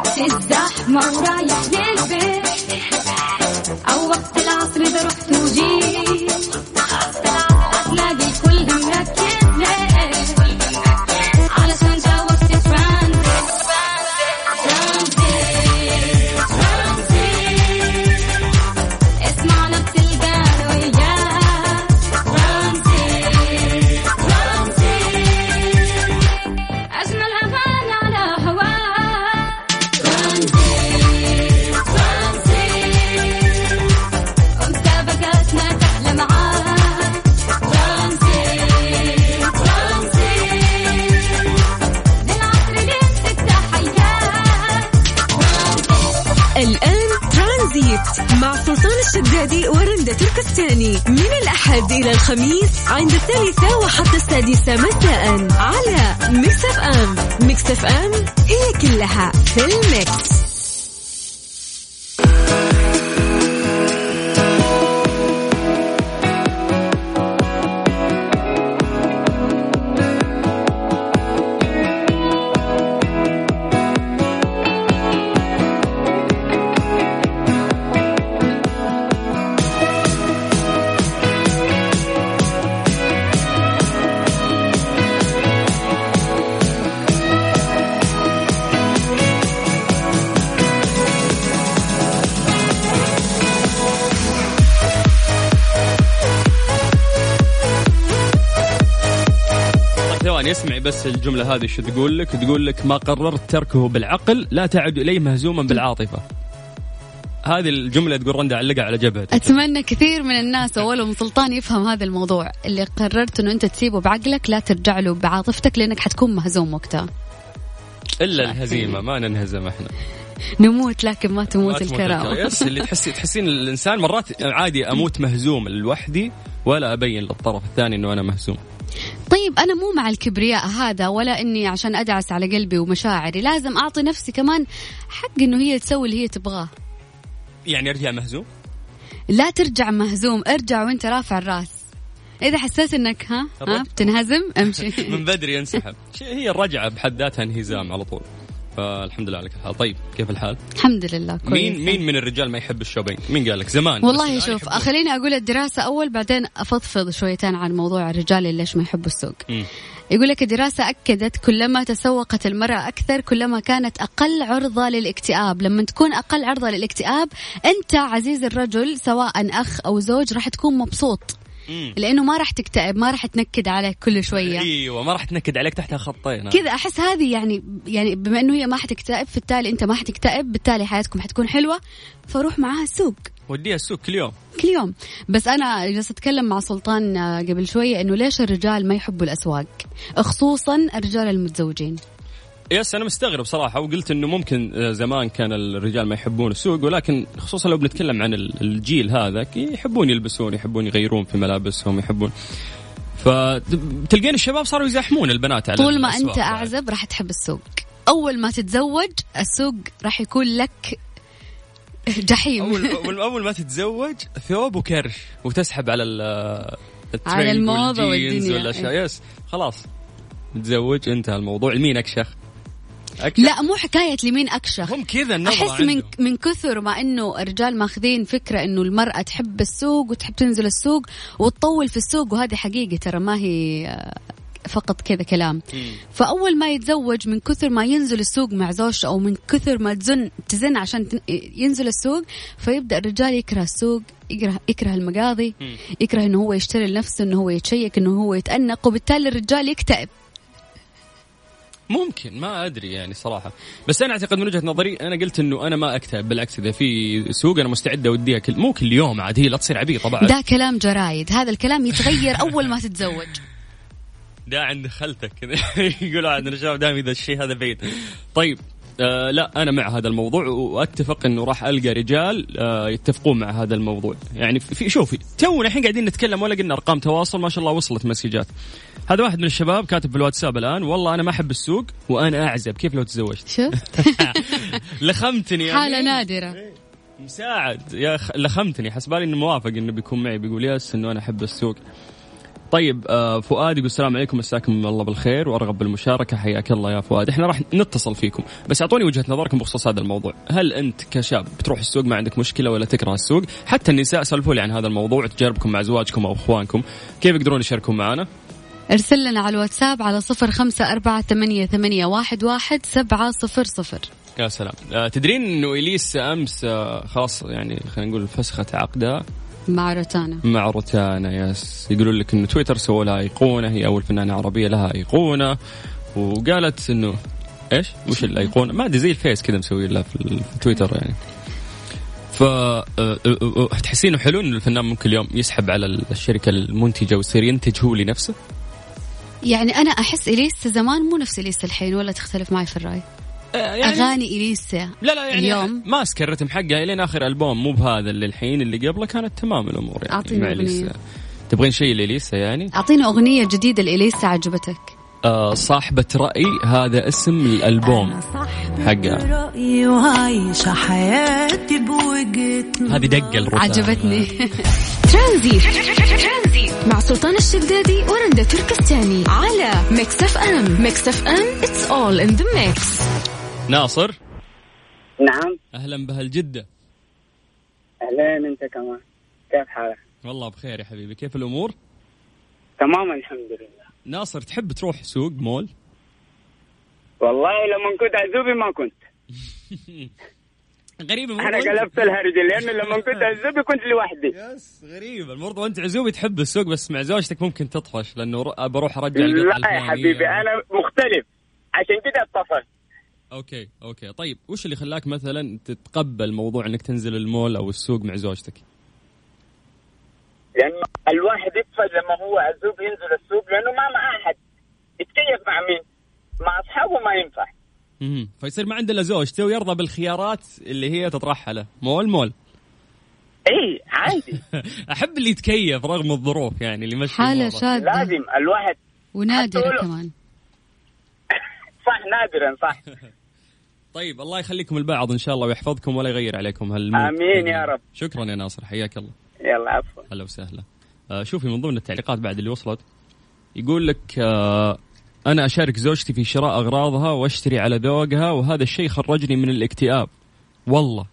وقت الزحمة ورايح للبيت. أو وقت العصر إذا رحت وجيت. تركستاني من الأحد إلى الخميس عند الثالثة وحتى السادسة مساء على Mix FM. Mix FM it's all in the mix. بس الجملة هذه شو تقول لك؟ تقول لك ما قررت تركه بالعقل لا تعد إليه مهزوما بالعاطفة. هذه الجملة تقول رندا علقها على جبهتك. أتمنى كثير من الناس اولهم سلطان يفهم هذا الموضوع اللي قررت إنه أنت تسيبه بعقلك لا ترجع له بعاطفتك لأنك حتكون مهزوم وقتها إلا الهزيمة ما ننهزم إحنا. نموت لكن ما تموت تموت الكرامه يس اللي تحسي تحسين الإنسان مرات عادي أموت مهزوم لوحدي ولا أبين للطرف الثاني إنه أنا مهزوم. طيب أنا مو مع الكبرياء هذا ولا إني عشان أدعس على قلبي ومشاعري لازم أعطي نفسي كمان حق إنه هي تسوي اللي هي تبغاه يعني أرجع مهزوم؟ لا ترجع مهزوم ارجع وأنت رافع الراس إذا حسيت إنك ها ها. بتنهزم أمشي من بدري ينسحب. شيء هي الرجعة بحد ذاتها انهزام على طول. فالحمد لله على كل حال. طيب كيف الحال؟ الحمد لله كويس مين مين من الرجال ما يحب الشوبينج؟ مين قال لك زمان؟ والله شوف. خليني أقول الدراسة أول بعدين أفضفض شويتين عن موضوع الرجال اللي ليش ما يحبوا السوق مم. يقول لك الدراسة أكدت كلما تسوقت المرأة أكثر كلما كانت أقل عرضة للاكتئاب لما تكون أقل عرضة للاكتئاب أنت عزيز الرجل سواء أخ أو زوج راح تكون مبسوط مم. لأنه ما راح تكتئب ما راح تنكد عليك كل شوية. أيوه ما راح تنكد عليك تحتها خطين كذا أحس هذه يعني يعني بما إنه هي ما حتكتئب في التالي أنت ما حتكتئب بالتالي حياتكم حتكون حلوة فروح معاها السوق. وديها السوق كل يوم. كل يوم. بس أنا جالسة أتكلم مع سلطان آه، قبل شوية إنه ليش الرجال ما يحبوا الأسواق؟ خصوصا الرجال المتزوجين. يس أنا مستغرب صراحة وقلت إنه ممكن آه، زمان كان الرجال ما يحبون السوق ولكن خصوصا لو بنتكلم عن ال- الجيل هذا يحبون يلبسون يحبون يغيرون في ملابسهم يحبون. فتلقين الشباب صاروا يزاحمون البنات على طول ما أنت. أعزب راح تحب السوق. أول ما تتزوج السوق راح يكون لك جحيم. اول اول ما تتزوج ثوب وكرش وتسحب على الترند على والجينز والدنيا. والأشياء. yes خلاص. تتزوج انتهى الموضوع. مين اكشخ؟ أكشخ لا مو حكاية لمين أكشخ هم كذا النظرة أحس من. من كثر ما إنه الرجال ماخذين فكرة إنه المرأة تحب السوق وتحب تنزل السوق وتطول في السوق وهذه حقيقة ترى ما هي آه، فقط كذا كلام مم. فأول ما يتزوج من كثر ما ينزل السوق مع زوجته أو من كثر ما تزن تزن عشان ينزل السوق فيبدأ الرجال يكره السوق يكره يكره المقاضي مم. يكره إنه هو يشتري لنفسه إنه هو يتشيك إنه هو يتأنق وبالتالي الرجال يكتئب ممكن ما أدري يعني صراحة. بس أنا أعتقد من وجهة نظري أنا قلت إنه أنا ما أكتئب بالعكس إذا في سوق أنا مستعد أوديها كل مو كل يوم عاد هي لا تصير عبيطه بعد ده كلام جرايد. هذا الكلام يتغير أول ما تتزوج. ده عند خالتك يقولوا عندنا شباب دائما اذا الشيء هذا بعيد. طيب آه لا أنا مع هذا الموضوع وأتفق إنه راح ألقى رجال آه يتفقون مع هذا الموضوع. يعني في شوفي تونا الحين قاعدين نتكلم ولا قلنا أرقام تواصل ما شاء الله وصلت مسجات. هذا واحد من الشباب كاتب في الواتساب الآن والله أنا ما أحب السوق وأنا أعزب. كيف لو تزوجت؟ شفت؟ لخمتني يعني. حالة نادرة. مساعد. يا أخ... لخمتني حسبالي إنه موافق إنه بيكون معي بيقول يس إنه أنا أحب السوق. طيب آه فؤاد يقول السلام عليكم مساكم الله بالخير وأرغب بالمشاركة حياك الله يا فؤاد. إحنا راح نتصل فيكم. بس أعطوني وجهة نظركم بخصوص هذا الموضوع. هل أنت كشاب بتروح السوق ما عندك مشكلة ولا تكره السوق؟ حتى النساء سولفوا لي عن هذا الموضوع تجاربكم مع ازواجكم أو إخوانكم. كيف يقدرون يشاركون معنا؟ ارسل لنا على الواتساب على صفر خمسة أربعة ثمانية, ثمانية واحد, واحد سبعة صفر صفر. يا سلام. آه تدرين إنه إليسا أمس آه خلاص يعني خلينا نقول فسخت عقدها؟ مع روتانا مع روتانا yes يقولون لك إنه تويتر سووا لها أيقونة هي أول فنانة عربية لها أيقونة وقالت إنه إيش؟ وش الأيقونة؟ ما أدري زي ال face كذا مسوي لها في تويتر يعني. ف تحسينه حلو انه الفنان ممكن اليوم يسحب على الشركة المنتجة ويصير ينتج هو لنفسه؟ يعني أنا أحس إليسا زمان مو نفس إليسا الحين ولا تختلف معي في الرأي يعني أغاني إليسا لا لا يعني اليوم. ماسك الرتم حقها الين آخر ألبوم مو بهذا اللي الحين اللي قبله كانت تمام الأمور يعني أعطيني مع. إليسا. تبغين شيء لإليسا يعني؟ أعطينا أغنية جديدة لإليسا عجبتك. آه صاحبة رأي هذا اسم الألبوم حقها. رأيي وعايشة حياتي بوجهة هذه دقة الروتانا عجبتني. ترانزي مع سلطان الشدادي ورندا تركستاني على Mix FM. Mix FM it's all in the mix. ناصر؟ نعم. أهلا بهالجدة. أهلين أنت كمان. كيف حالك؟ والله بخير يا حبيبي. كيف الأمور؟ تمام الحمد لله. ناصر تحب تروح سوق مول؟ والله لما كنت عزوبي ما كنت. غريبة أنا قلبت الهرج لأنه لما كنت عزوبي كنت لوحدي. yes غريبة. المرضى وانت عزوبي تحب السوق بس مع زوجتك ممكن تطفش لأنه بروح أرجع لا يا. حبيبي أنا مختلف. عشان كده أتصل. okay okay. طيب وش اللي خلاك مثلا تتقبل موضوع إنك تنزل المول أو السوق مع زوجتك؟ لأنه الواحد يقفز لما هو عزوب ينزل السوق لأنه ما مع أحد. يتكيف مع مين؟ مع أصحابه ما ينفع. مهم. فيصير ما عنده الا زوجته ويرضى بالخيارات اللي هي تطرحها له. مول مول. اي عادي. أحب اللي يتكيف رغم الظروف يعني اللي حالة الأمور. شاذة لازم الواحد ولو- كمان. صح نادرا صح. طيب الله يخليكم البعض إن شاء الله ويحفظكم ولا يغير عليكم هالمود. آمين يا رب. شكرا يا ناصر حياك الله. يلا عفوا. هلا وسهلا. آه شوفي من ضمن التعليقات بعد اللي وصلت يقول لك آه أنا أشارك زوجتي في شراء أغراضها وأشتري على ذوقها وهذا الشيء خرجني من الاكتئاب. والله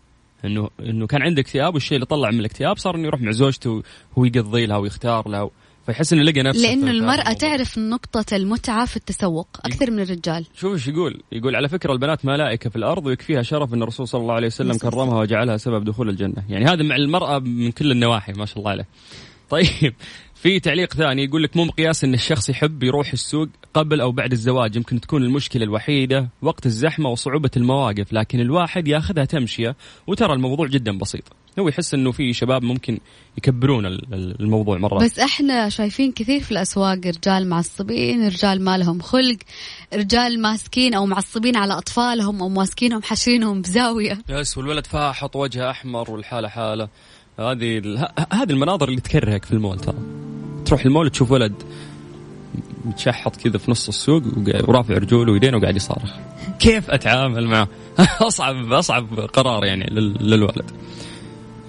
إنه إنه كان عنده اكتئاب والشيء اللي طلع من الاكتئاب صار إنه يروح مع زوجته وهو يقضي لها ويختار لها. فيحس إنه لقى نفسه المرأة الموضوع. تعرف نقطة المتعة في التسوق أكثر من الرجال. شوف إيش يقول؟ يقول على فكرة البنات ملائكة في الأرض ويكفيها شرف إن الرسول صلى الله عليه وسلم كرمها وجعلها سبب دخول الجنة. يعني هذا مع المرأة من كل النواحي ما شاء الله عليه. طيب في تعليق ثاني يقول لك مو مقياس إن الشخص يحب يروح السوق قبل أو بعد الزواج. يمكن تكون المشكلة الوحيدة وقت الزحمة وصعوبة المواقف لكن الواحد ياخذها تمشية وترى الموضوع جدا بسيط. هو يحس إنه في شباب ممكن يكبرون ال- ال- الموضوع مرة. بس إحنا شايفين كثير في الأسواق رجال معصبين رجال ما لهم خلق رجال ماسكين أو معصبين على أطفالهم أو ماسكينهم حاشرينهم بزاويه يس والولد فاحط وجهه أحمر والحالة حالة. هذه ال- ه- هذه المناظر اللي تكرهك في المول ترى. تروح المول تشوف ولد متشحط كذا في نص السوق ورافع رجوله ويدينه وقاعد يصارخ. كيف أتعامل معه؟ اصعب أصعب قرار يعني لل- للولد.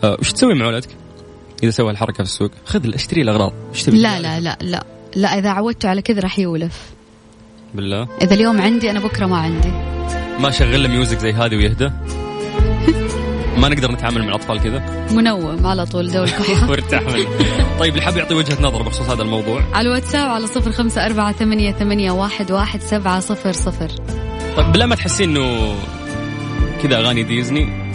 وش تسوي مع ولدك؟ إذا سوى الحركة في السوق. خذ اشتري الأغراض. إيش تبي؟ لا لا لا لا. لا إذا عودته على كذا راح يولف. بالله؟ إذا اليوم عندي أنا بكرة ما عندي. ما شغل له music زي هذه ويهدى؟ ما نقدر نتعامل مع الأطفال كذا؟ منوم على طول دوا الكحة وارتاح منه طيب اللي حاب يعطي وجهة نظر بخصوص هذا الموضوع. على الواتساب على صفر خمسة أربعة ثمانية, ثمانية واحد, واحد سبعة صفر صفر. طيب بالله ما تحسين إنه كذا أغاني ديزني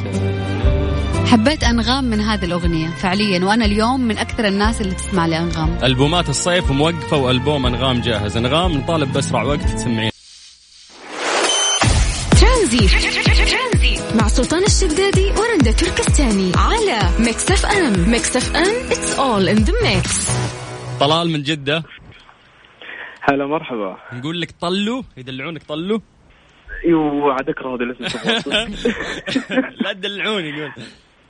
حبيت أنغام من هذه الأغنية فعليا وأنا اليوم من أكثر الناس اللي تسمع لأنغام ألبومات الصيف موقفة وألبوم أنغام جاهز. أنغام نطالب بأسرع وقت تسمعين. ترانزي مع سلطان الشدادي ورندا تركستاني على Mix FM Mix FM it's all in the mix. طلال من جدة. هلا مرحبا. نقول لك طلوا يدلعونك طلوا يو عاد اكره هذا الاسم لا تدلعوني يقول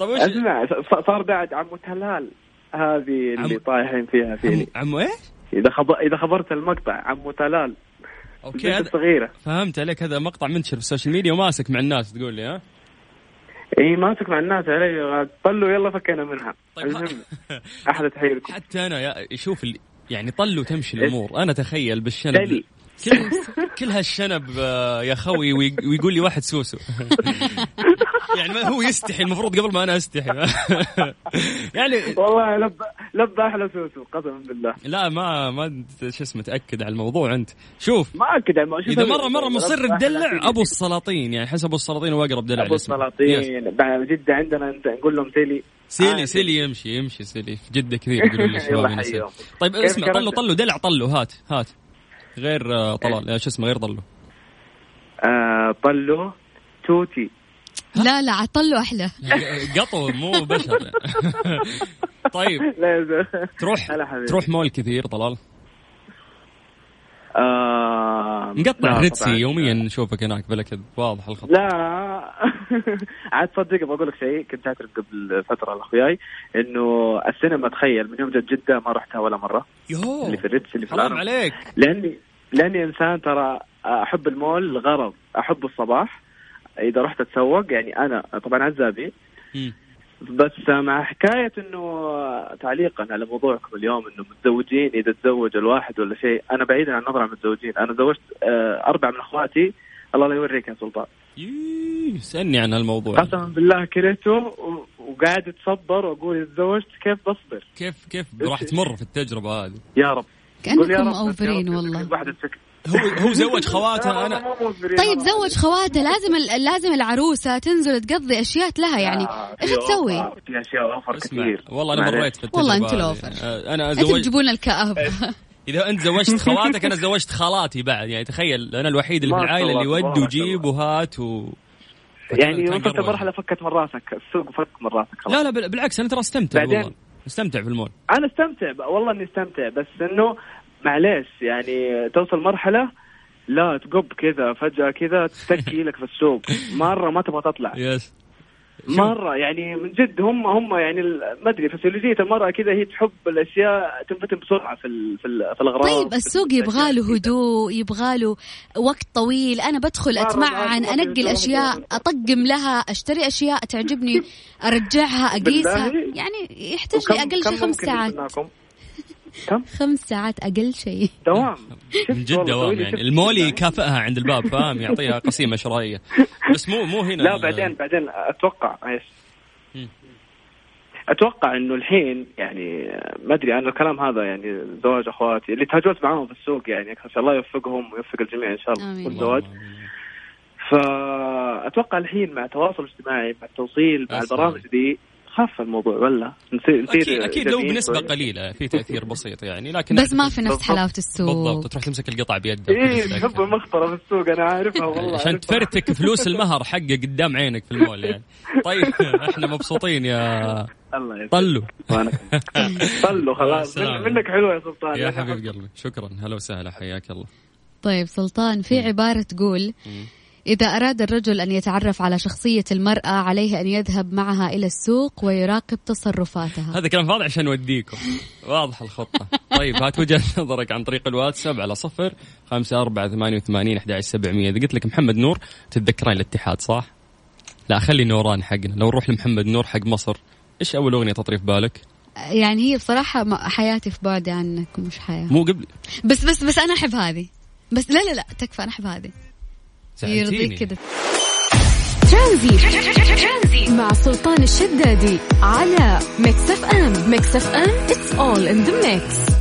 طيب وش اسمع صار بعد عمو تلال هذه اللي عم- طايحين فيها فيني عمو إيش؟ إذا خب... إذا خبرت المقطع عمو تلال أوكي هذا الصغيرة فهمت عليك هذا مقطع منتشر في ال social media وماسك مع الناس تقول لي ها؟ إي ماسك مع الناس علي طلوا يلا فكينا منها طيب المهم أحلى تحية لكم حتى أنا يا شوف اللي يعني طلوا تمشي الأمور أنا تخيل بالشنب. كل كل هالشنب آه، يا خوي وي- ويقول لي واحد سوسو يعني ما هو يستحي المفروض قبل ما أنا أستحي يعني والله لب لب أحلى سوسو قسما بالله لا ما ما شو اسمه تأكد على الموضوع أنت شوف ما أكد على الموضوع. إذا؟ مره مرة مصر تدلع. أبو السلاطين يعني حسب أبو السلاطين هو أقرب دلع أبو. السلاطين بعد جدة عندنا أنت نقول لهم سيلي سيلي آه، سيلي يمشي يمشي سيلي في جدة كثير يقولوا لي الشباب. طيب اسمع طلوا؟ طلوا دلع طلوا هات هات غير آه، طلال. آه، شو اسمه غير طلوا آه طلو توتي. لا لا عطلوا أحلى. قطو مو بشر. طيب. تروح. تروح مول كثير طلال؟ آه مقطع الريتسي طبعاً. يوميا نشوفك هناك بلا كذب واضح الخط. لا. عاد تصدق بقول لك شيء كنت أعترف قبل فترة لاخوياي إنه السينما تخيل من يوم جت جدة ما رحتها ولا مرة. يوه. اللي في الريتس اللي في حرام عليك. لاني لأني إنسان ترى أحب المول لغرض أحب الصباح. إذا رحت أتسوق يعني أنا طبعا عزابي. بس مع حكاية إنه تعليقا على موضوعكم اليوم إنه متزوجين إذا تزوج الواحد ولا شيء أنا بعيدا عن النظر عن المتزوجين أنا زوجت آه، أربع من أخواتي الله لا يوريك يا سلطان. سألني عن الموضوع قسما بالله كرهته وقاعد أتصبر وأقول إذا تزوجت كيف بصبر؟ كيف كيف؟ راح تمر في التجربة هذه. يا رب. كأنكم over ين والله. الواحد. هو هو زوج خواتها لا، أنا. طيب زوج خواتها لازم ال- لازم العروسة تنزل تقضي أشياء لها يعني إيش في تسوي؟ في أشياء over كثير والله أنا. مريت في التجربة والله. ال over. آه، أنا أنت زوج تجيبون الكآبه إذا أنت زوجت خواتك أنا زوجت خالاتي بعد يعني تخيل أنا الوحيد اللي في العائله اللي ود وجيب وهات و يعني وصلت. مرحلة فكت من راسك السوق فك من راسك خلاص لا لا بال- بالعكس أنا ترى أستمتع بعدين- والله أستمتع في المول أنا أستمتع والله إني أستمتع بس إنه معليش يعني توصل مرحلة لا تقب كذا فجأة كذا تتكي لك في السوق. مرة ما تبغى تطلع. يس مرة يعني من جد هم هم يعني ما أدري فسيولوجيه المراه كذا هي تحب الأشياء تنفتن بسرعة في ال في, ال في الأغراض. طيب السوق يبغى له. هدوء يبغى له وقت طويل. أنا بدخل أتمعن انقي الاشياء أطقم لها أشتري أشياء تعجبني أرجعها أقيسها؟ يعني يحتاج لي أقل شيء خمس ساعات؟ كم؟ خمس ساعات أقل شيء دوام من جد دوام يعني المول. يكافئها عند الباب فاهم يعطيها قسيمة شرائية بس مو مو هنا لا بعدين بعدين أتوقع إيش. أتوقع إنه الحين يعني ما أدري أنا الكلام هذا يعني زواج أخواتي اللي تهاجمت معاهم في السوق يعني ان شاء الله يوفقهم ويوفق الجميع إن شاء الله آمين. والزواج فأتوقع الحين مع التواصل الاجتماعي مع التوصيل مع. البرامج دي خف الموضوع ولا؟ نصير نصير أكيد أكيد لو بنسبة شوي. قليلة في تأثير بسيط يعني لكن بس ما في نفس. حلاوة السوق. بالضبط تروح تمسك القطع بيدك. إيه تحب المخطرة في السوق أنا عارفها والله عشان. تفرتك فلوس المهر حقه قدام عينك في المول يعني. طيب إحنا مبسوطين يا الله يسلمك طلو. وأنا كمان. طلوا خلاص. منك حلوة يا سلطان. يا حبيب قلبي شكرا. هلا وسهلا حياك الله. طيب سلطان في عبارة تقول إذا أراد الرجل أن يتعرف على شخصية المرأة عليه أن يذهب معها إلى السوق ويراقب تصرفاتها. هذا كلام فاضي عشان نوديكم واضح الخطة. طيب هات وجهة نظرك عن طريق الواتساب على صفر خمسة أربعة ثمانية وثمانين أحد سبعمية. إذا قلت لك محمد نور تتذكرين الاتحاد صح؟ لا خلي نوران حقنا. لو نروح لمحمد نور حق مصر إيش أول أغنية تطري في بالك؟ يعني هي بصراحة حياتي في بعد عنك مش حياة. مو قبل. بس بس بس أنا أحب هذه. بس لا لا لا تكفى أنا أحب هذه. يرضيك كذا ترانزي. مع سلطان الشدادي على Mix FM Mix FM it's all in the mix.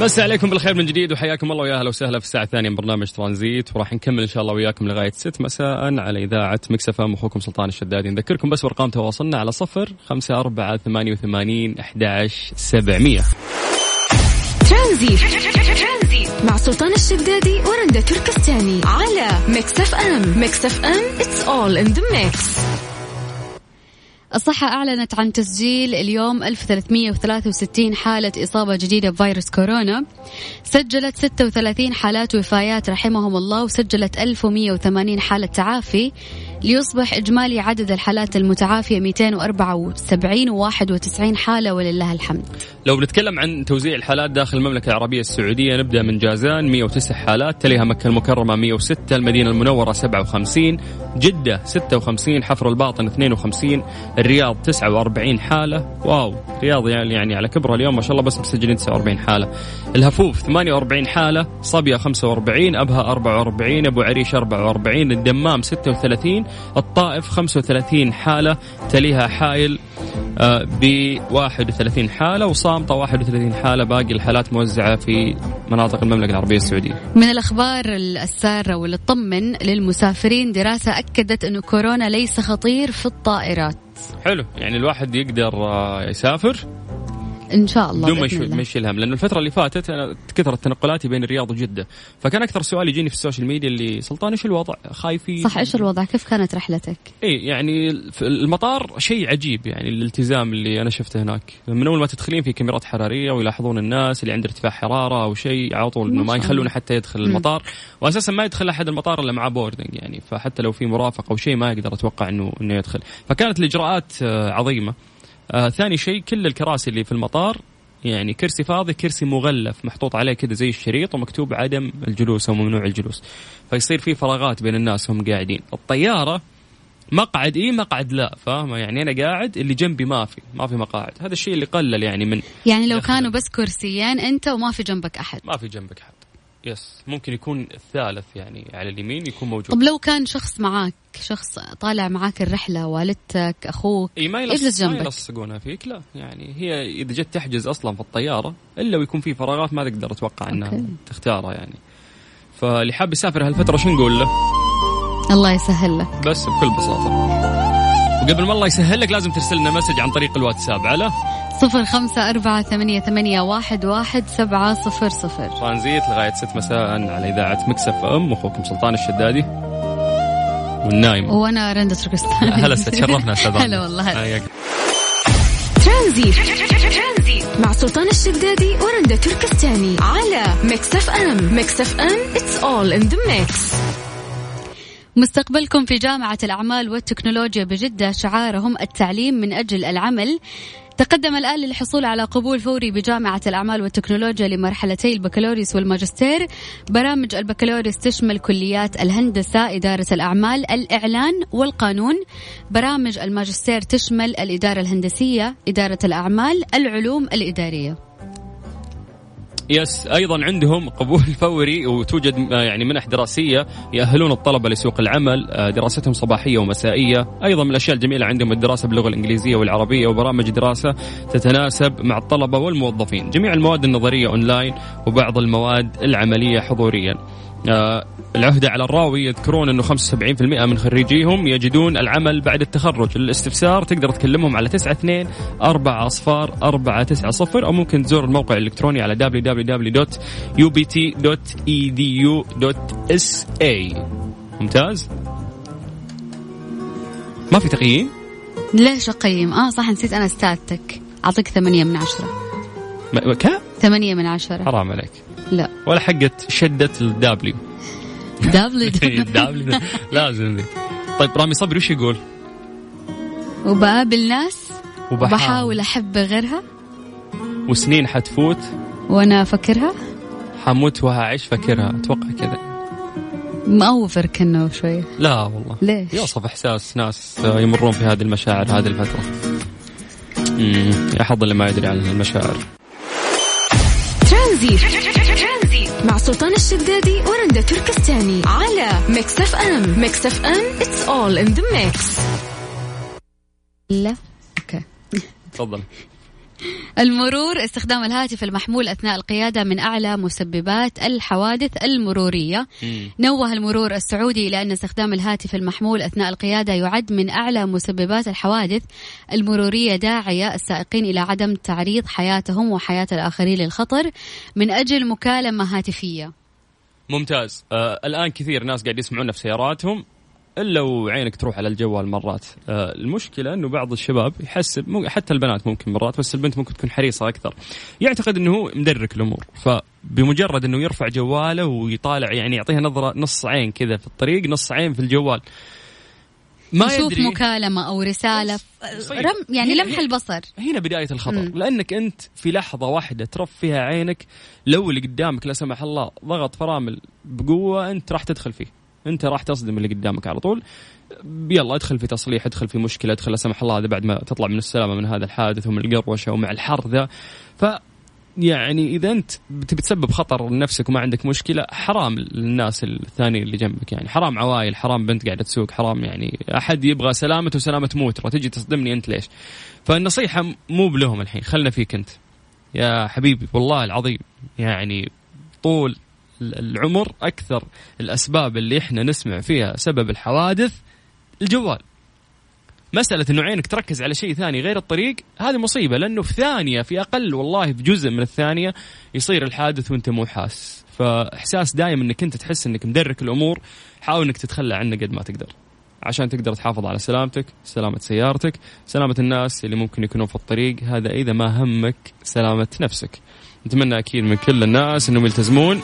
نمسي عليكم بالخير من جديد وحياكم الله ويا أهلا وسهلا في الساعة الثانية من برنامج ترانزيت. وراح نكمل إن شاء الله وياكم لغاية 6 مساء على إذاعة Mix FM أخوكم سلطان الشدادي. نذكركم بس بأرقام تواصلنا على صفر خمسة أربعة ثمانية وثمانين أحد سبعمية. مع سلطان الشدادي ورندا تركستاني على Mix FM Mix FM it's all in the mix. الصحة أعلنت عن تسجيل اليوم 1363 حالة إصابة جديدة بفيروس كورونا. سجلت 36 حالات وفايات رحمهم الله وسجلت 1180 حالة تعافي. ليصبح إجمالي عدد الحالات المتعافية 274 و91 حالة ولله الحمد. لو بنتكلم عن توزيع الحالات داخل المملكة العربية السعودية نبدأ من جازان 109 حالات تليها مكة المكرمة 106 المدينة المنورة 57 جدة 56 حفر الباطن 52 الرياض 49 حالة. واو رياض يعني, يعني على كبرها اليوم ما شاء الله بس مسجلين 49 حالة. الهفوف 48 حالة صبية 45 أبها 44 أبو عريش 44 الدمام 36 الطائف 35 حالة تليها حائل ب 31 حالة وصامتة 31 حالة باقي الحالات موزعة في مناطق المملكة العربية السعودية. من الأخبار السارة واللي تطمن للمسافرين دراسة أكدت أنه كورونا ليس خطير في الطائرات. حلو يعني الواحد يقدر آه، يسافر إن شاء الله بدون ما يشيل الله. ما يشيل هم لأنه الفترة اللي فاتت أنا كثرت تنقلاتي بين الرياض وجدة. فكان أكثر سؤال يجيني في ال social media اللي سلطان إيش الوضع؟ خايفين؟ صح إيش الوضع؟ كيف كانت رحلتك؟ اي يعني في المطار شيء عجيب يعني الالتزام اللي أنا شفته هناك. من أول ما تدخلين في كاميرات حرارية ويلاحظون الناس اللي عنده ارتفاع حرارة أو شيء على طول إنه ما يخلونه. حتى يدخل المطار. واساسا ما يدخل أحد المطار إلا مع بوردنج يعني. فحتى لو في مرافق أو شيء ما يقدر أتوقع انه إنه يدخل. فكانت الإجراءات آه، عظيمة. آه ثاني شيء كل الكراسي اللي في المطار يعني كرسي فاضي كرسي مغلف محطوط عليه كذا زي الشريط ومكتوب عدم الجلوس أو ممنوع الجلوس. فيصير في فراغات بين الناس هم قاعدين. الطيارة مقعد إيه؟ مقعد لا فاهمة؟ يعني أنا قاعد اللي جنبي ما في ما في مقاعد. هذا الشيء اللي قلل يعني من يعني لو. كانوا بس كرسيين أنت وما في جنبك أحد. ما في جنبك حد بس ممكن يكون الثالث يعني على اليمين يكون موجود طب لو كان شخص معاك شخص طالع معاك الرحلة والدتك أخوك إي ما اجلس يلص ما جنبك. يلصقونها فيك لا يعني هي إذا جت تحجز أصلا في الطيارة إلا ويكون في فراغات ما تقدر أتوقع إنها أوكي. تختارها يعني فاللي حاب يسافر هالفترة شو نقول له؟ الله يسهل لك بس بكل بساطة وقبل ما الله يسهل لك لازم ترسل لنا message عن طريق الواتساب. على؟ صفر خمسة أربعة ثمانية, ثمانية واحد, واحد سبعة صفر صفر. ترانزيت لغاية 6 مساء على إذاعة Mix FM أخوكم سلطان الشدادي والنايم. وأنا رندة تركستاني. هلا تشرفنا أستاذ هلا والله. هلا. ترانزيت. مع سلطان الشدادي ورندا تركستاني على Mix FM. Mix FM it's all in the mix. مستقبلكم في جامعة الأعمال والتكنولوجيا بجدة شعارهم التعليم من أجل العمل. تقدم الآن للحصول على قبول فوري بجامعة الأعمال والتكنولوجيا لمرحلتي البكالوريوس والماجستير. برامج البكالوريوس تشمل كليات الهندسة إدارة الأعمال الإعلان والقانون. برامج الماجستير تشمل الإدارة الهندسية إدارة الأعمال العلوم الإدارية. yes أيضا عندهم قبول فوري وتوجد آه، يعني منح دراسية يأهلون الطلبة لسوق العمل آه، دراستهم صباحية ومسائية. أيضا من الأشياء الجميلة عندهم الدراسة باللغة الإنجليزية والعربية وبرامج دراسة تتناسب مع الطلبة والموظفين. جميع المواد النظرية أونلاين وبعض المواد العملية حضوريا. العهدة على الراوي يذكرون أنه 75% من خريجيهم يجدون العمل بعد التخرج. للاستفسار تقدر تكلمهم على 92 4 أصفار 490 أو ممكن تزور الموقع الإلكتروني على www.ubt.edu.sa ممتاز؟ ما في تقييم؟ ليش أقيم؟ آه صح نسيت أنا استاذتك أعطيك ثمانية من عشرة. كم ثمانية من عشرة. حرام عليك. لا. ولا حقت شدة الدابليو دبليو الدابليو لازم. ذي طيب رامي صبري وش يقول؟ وبقابل ناس وبحاول. أحب غيرها. وسنين حتفوت. وأنا أفكرها حموت وهعيش فاكرها. أتوقع كذا. مو over كأنه شوية. لا والله. ليش؟ يوصف إحساس ناس يمرون في هذه المشاعر هذه الفترة. امم يا حظ اللي ما يدري عن المشاعر. ترانزيت. مع سلطان الشدادي ورندا تركستاني على Mix FM Mix FM it's all in the mix. لا. okay تفضل. المرور استخدام الهاتف المحمول أثناء القيادة من أعلى مسببات الحوادث المرورية. مم. نوه المرور السعودي إلى أن استخدام الهاتف المحمول أثناء القيادة يعد من أعلى مسببات الحوادث المرورية داعية السائقين إلى عدم تعريض حياتهم وحياة الآخرين للخطر من أجل مكالمة هاتفية. ممتاز. آه الآن كثير ناس قاعد يسمعونا في سياراتهم. إلا وعينك تروح على الجوال مرات. آه المشكلة إنه بعض الشباب يحسب حتى البنات ممكن مرات بس البنت ممكن تكون حريصة أكثر. يعتقد إنه هو مدرك الأمور فبمجرد إنه يرفع جواله ويطالع يعني يعطيها نظرة نص عين كذا في الطريق نص عين في الجوال. ما نشوف يدري. مكالمة أو رسالة يصير. رم يعني لمح البصر. هنا بداية الخطر. لأنك أنت في لحظة واحدة ترف فيها عينك لو اللي قدامك لا سمح الله ضغط فرامل بقوة أنت راح تدخل فيه. انت راح تصدم اللي قدامك على طول. يلا ادخل في تصليح ادخل في مشكلة ادخل لا سمح الله هذا بعد ما تطلع من السلامة من هذا الحادث ومن القروشة ومع الحر ذا. ف يعني إذا أنت بتبي تسبب خطر لنفسك وما عندك مشكلة حرام للناس الثانيين اللي جنبك يعني. حرام عوائل حرام بنت قاعدة تسوق حرام يعني أحد يبغى سلامته وسلامة موتره تجي تصدمني أنت ليش؟ فالنصيحة مو بلهم الحين خلنا فيك أنت. يا حبيبي والله العظيم يعني طول العمر أكثر الأسباب اللي إحنا نسمع فيها سبب الحوادث الجوال. مسألة إنه عينك تركز على شيء ثاني غير الطريق هذه مصيبة لأنه في ثانية في أقل والله في جزء من الثانية يصير الحادث وأنت مو حاس. فإحساس دائم إنك أنت تحس إنك مدرك الأمور حاول إنك تتخلى عنه قد ما تقدر. عشان تقدر تحافظ على سلامتك سلامة سيارتك سلامة الناس اللي ممكن يكونوا في الطريق هذا إذا ما همك سلامة نفسك. نتمنى أكيد من كل الناس أنهم يلتزمون.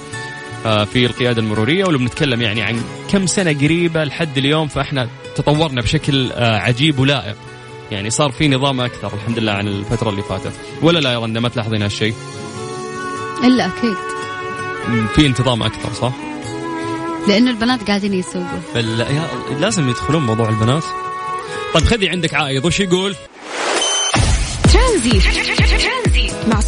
في القيادة المرورية ولو بنتكلم يعني عن كم سنة قريبة لحد اليوم فإحنا تطورنا بشكل آه، عجيب ولائق. يعني صار في نظام أكثر الحمد لله عن الفترة اللي فاتت. ولا لا يا رندا ما تلاحظين هالشيء؟ إلا أكيد. م، في انتظام أكثر صح؟ لأنه البنات قاعدين يسوقوا. بل يا لازم يدخلون موضوع البنات. طيب خذي عندك عايض وش يقول؟ ترانزيت.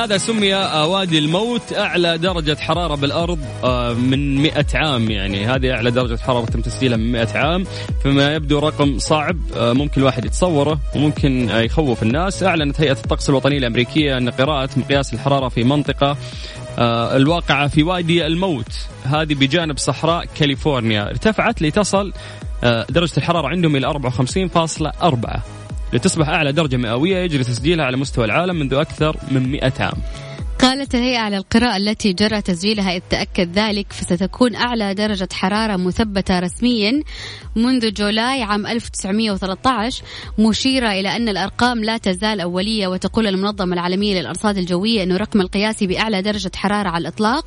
يقول لك لهذا سمي آه، وادي الموت أعلى درجة حرارة بالأرض آه، من 100 عام يعني. هذه أعلى درجة حرارة تم تسجيلها من 100 عام. فيما يبدو رقم صعب آه، ممكن الواحد يتصوره وممكن يخوف الناس. أعلنت هيئة الطقس الوطنية الأمريكية أن قراءة مقياس الحرارة في منطقة آه، الواقعة في وادي الموت هذه بجانب صحراء كاليفورنيا. ارتفعت لتصل درجة الحرارة عندهم إلى 54.4 لتصبح أعلى درجة مئوية يجري تسجيلها على مستوى العالم منذ أكثر من 100 عام. قالت الهيئة على القراءة التي جرى تسجيلها إذ تأكد ذلك فستكون أعلى درجة حرارة مثبتة رسميا منذ جولاي عام 1913 مشيرة إلى أن الأرقام لا تزال أولية وتقول المنظمة العالمية للأرصاد الجوية أن الرقم القياسي بأعلى درجة حرارة على الإطلاق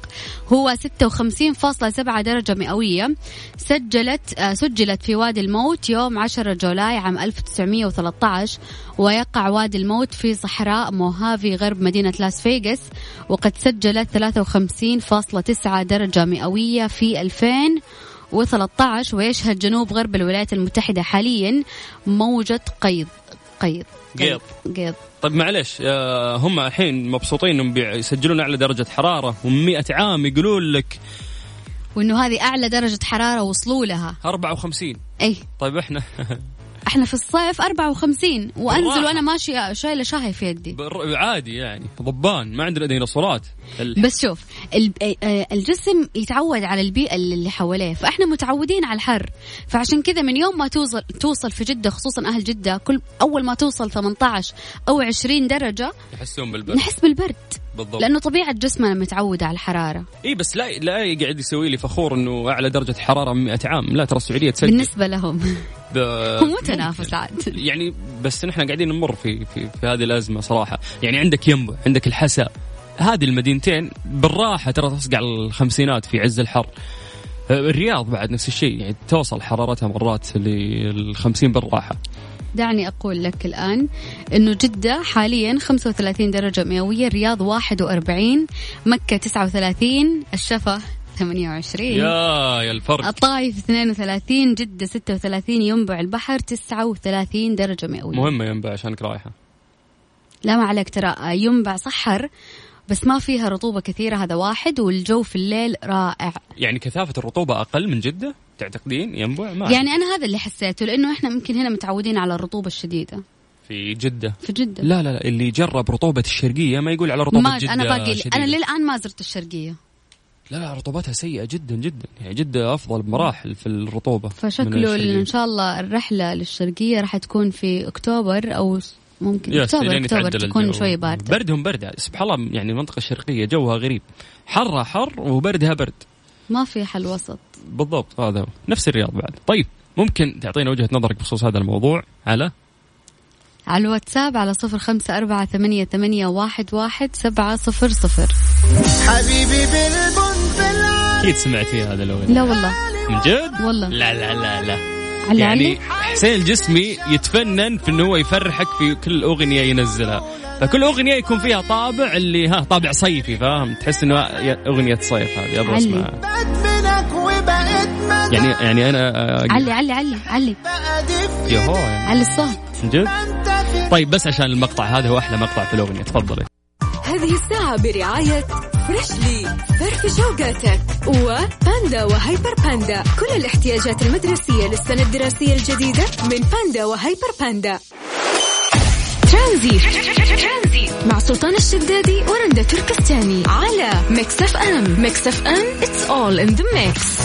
هو 56.7 درجة مئوية. سجلت آه، سجلت في وادي الموت يوم 10 July عام 1913 ويقع وادي الموت في صحراء موهافي غرب مدينة لاس فيغاس وقد سجلت 53.9 درجة مئوية في 2013 ويشهد جنوب غرب الولايات المتحدة حاليا موجة قيض قيض قيض. قيض. طيب معلش آه، هم الحين مبسوطين إنهم يسجلون أعلى درجة حرارة و100 عام يقولون لك وإنه هذه أعلى درجة حرارة وصلوا لها. 54 اي طيب إحنا إحنا في الصيف 54 وأنزل. وأنا ماشية شايلة شاي في يدي عادي يعني ضبان ما عندنا ديناصورات بس شوف ال- الجسم يتعود على البيئة اللي حواليه فإحنا متعودين على الحر. فعشان كذا من يوم ما توصل توصل في جدة خصوصا أهل جدة كل أول ما توصل 18 أو 20 درجة يحسون بالبرد. نحس بالبرد. بالضبط. لأنه طبيعة جسمنا متعودة على الحرارة. اي بس لا لا يقعد يسوي لي فخور إنه أعلى درجة حرارة من 100 عام. لا ترى السعودية تسجل. بالنسبة لهم. ب- هو متنافس عاد. يعني بس نحن قاعدين نمر في في في هذه الأزمة صراحة. يعني عندك ينبع عندك الحسا هذه المدينتين بالراحة ترى تصقع الخمسينات في عز الحر. آه، الرياض بعد نفس الشيء يعني توصل حرارتها مرات للخمسين بالراحة. دعني أقول لك الآن أنه جدة حاليا 35 درجة مئوية الرياض 41 مكة 39 الشفا 28 يا يا الفرق. الطائف 32 جدة 36 ينبع البحر 39 درجة مئوية. مهمة ينبع عشانك رايحة. لا ما عليك ترى ينبع صحر بس ما فيها رطوبة كثيرة هذا واحد والجو في الليل رائع. يعني كثافة الرطوبة أقل من تعتقدين؟ ينبع؟ ما يعني أنا هذا اللي حسيته لأنه إحنا يمكن هنا متعودين على الرطوبة الشديدة. في جدة؟ في جدة. لا لا لا اللي جرب رطوبة الشرقية ما يقول على رطوبة ما جدة أنا باقي شديدة. أنا للآن ما زرت الشرقية. لا لا رطوبتها سيئة جدا جدا. يعني جدة أفضل بمراحل في الرطوبة من فشكله الشرقية. إن شاء الله الرحلة للشرقية راح تكون في أكتوبر أو س- ممكن. يس اكتوبر اكتوبر تكون الجو. شوي باردة. بردهم برد سبحان الله يعني المنطقة الشرقيه جوها غريب. حرها حر وبردها برد. ما في حل وسط. بالضبط هذا هو نفس الرياض بعد. طيب ممكن تعطينا وجهة نظرك بخصوص هذا الموضوع. على على الواتساب على صفر خمسة أربعة ثمانية, ثمانية واحد, واحد سبعة صفر صفر. حبيبي بالبن أكيد سمعتي هذا الأغنية. لا والله. من جد؟ والله. لا لا لا لا. يعني علي حسين الجسمي يتفنن في إنه هو يفرحك في كل أغنية ينزلها. فكل أغنية يكون فيها طابع اللي ها طابع صيفي فاهم؟ تحس إنه أغنية صيف هذه أبغى علي. أسمعها. يعني يعني أنا آه، علي علي علي علي. يهو يعني علي الصوت. من جد طيب بس عشان المقطع هذا هو أحلى مقطع في الأغنية تفضلي. هذه الساعة برعاية فريشلي فرف شوقاتك. وباندا وهيبر باندا. كل الاحتياجات المدرسية للسنة الدراسية الجديدة من باندا وهيبر باندا. ترانزي مع سلطان الشدادي ورندا تركستاني. على Mix FM. Mix FM. It's all in the mix.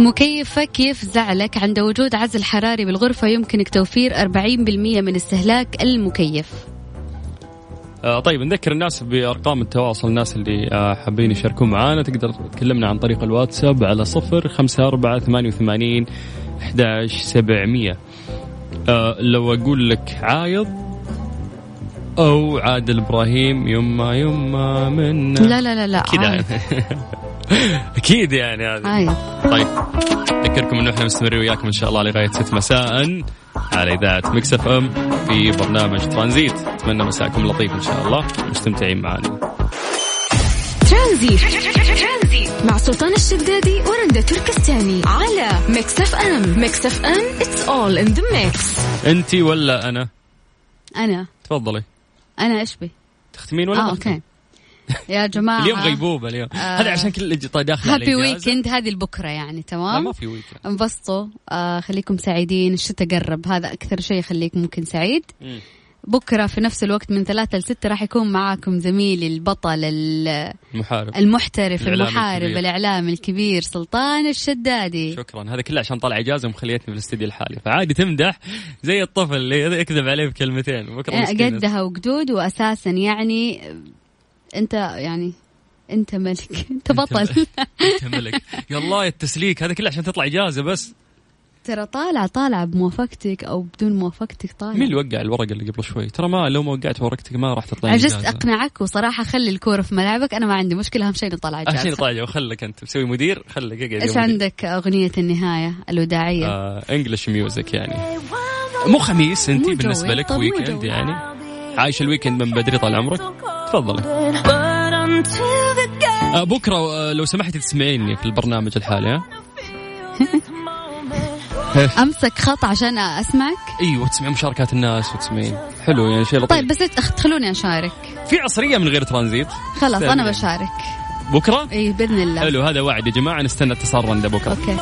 مكيفك يفزع لك عند وجود عزل حراري بالغرفة؟ يمكنك توفير 40% من استهلاك المكيف. طيب نذكر الناس بأرقام التواصل الناس اللي آه حابين يشاركون معنا تقدر تكلمنا عن طريق الواتساب على صفر خمسة أربعة ثمانية وثمانين أحداش سبعمية. آه لو أقول لك عايض أو عادل إبراهيم يما يما من لا لا لا لا كذا. عايض. أكيد يعني هذه. طيب أذكركم أنه إحنا مستمرين وياكم إن شاء الله لغاية 6 مساء على إذاعة Mix FM في برنامج ترانزيت. أتمنى مساءكم لطيف إن شاء الله مستمتعين معنا. ترانزيت. مع سلطان الشدادي ورندا تركستاني على Mix FM. Mix FM it's all in the mix. أنت ولا أنا؟ أنا. تفضلي. أنا إيش بي؟ تختمين ولا ما okay. يا جماعة. اليوم غيبوبة اليوم. آه. هذا عشان كل اللي داخل happy. weekend هذه البكرة يعني لا تمام ما في weekend انبسطوا. آه خليكم سعيدين. الشتاء قرب. هذا أكثر شيء يخليك ممكن سعيد. مم. بكرة في نفس الوقت من ثلاثة لستة راح يكون معاكم زميلي البطل ال- محارب المحترف الإعلام المحارب الكبير. الإعلام الكبير سلطان الشدادي. شكرا. هذا كله عشان طلع إجازة ومخليتني في الاستديو الحالي. فعادي تمدح زي الطفل اللي يكذب عليه بكلمتين. بكره مسكين. قدها وقدود وأساسا يعني أنت يعني أنت ملك. أنت بطل. أنت ملك. يا الله التسليك. هذا كله عشان تطلع إجازة بس. ترى طالع طالع بموافقتك أو بدون موافقتك طالع. مين اللي وقع الورقة اللي قبل شوي؟ ترى ما لو ما وقعت ورقتك ما راح تطلع عجزت أقنعك وصراحة خلي الكورة في ملعبك. أنا ما عندي مشكلة أهم شيء نطلع عشان إجازة طالع وخلك أنت. مسوي مدير خلك اقعد مدير. عندك أغنية النهاية الوداعية؟ آه English music يعني. مو خميس انت مو بالنسبة. لك weekend. يعني. عايش ال weekend من بدري طال عمرك؟ تفضلي. آه بكرة آه لو سمحتي تسمعيني في البرنامج الحالي ها أمسك خط عشان أسمعك؟ أيوه تسمعين مشاركات الناس وتسمعين. حلو يعني شيء لطيف. طيب بس خلوني أشارك. في عصرية من غير ترانزيت. خلاص استنى. بشارك. بكرة؟ إيه بإذن الله. حلو هذا وعد يا جماعة. نستنى اتصال رندا بكرة. أوكي.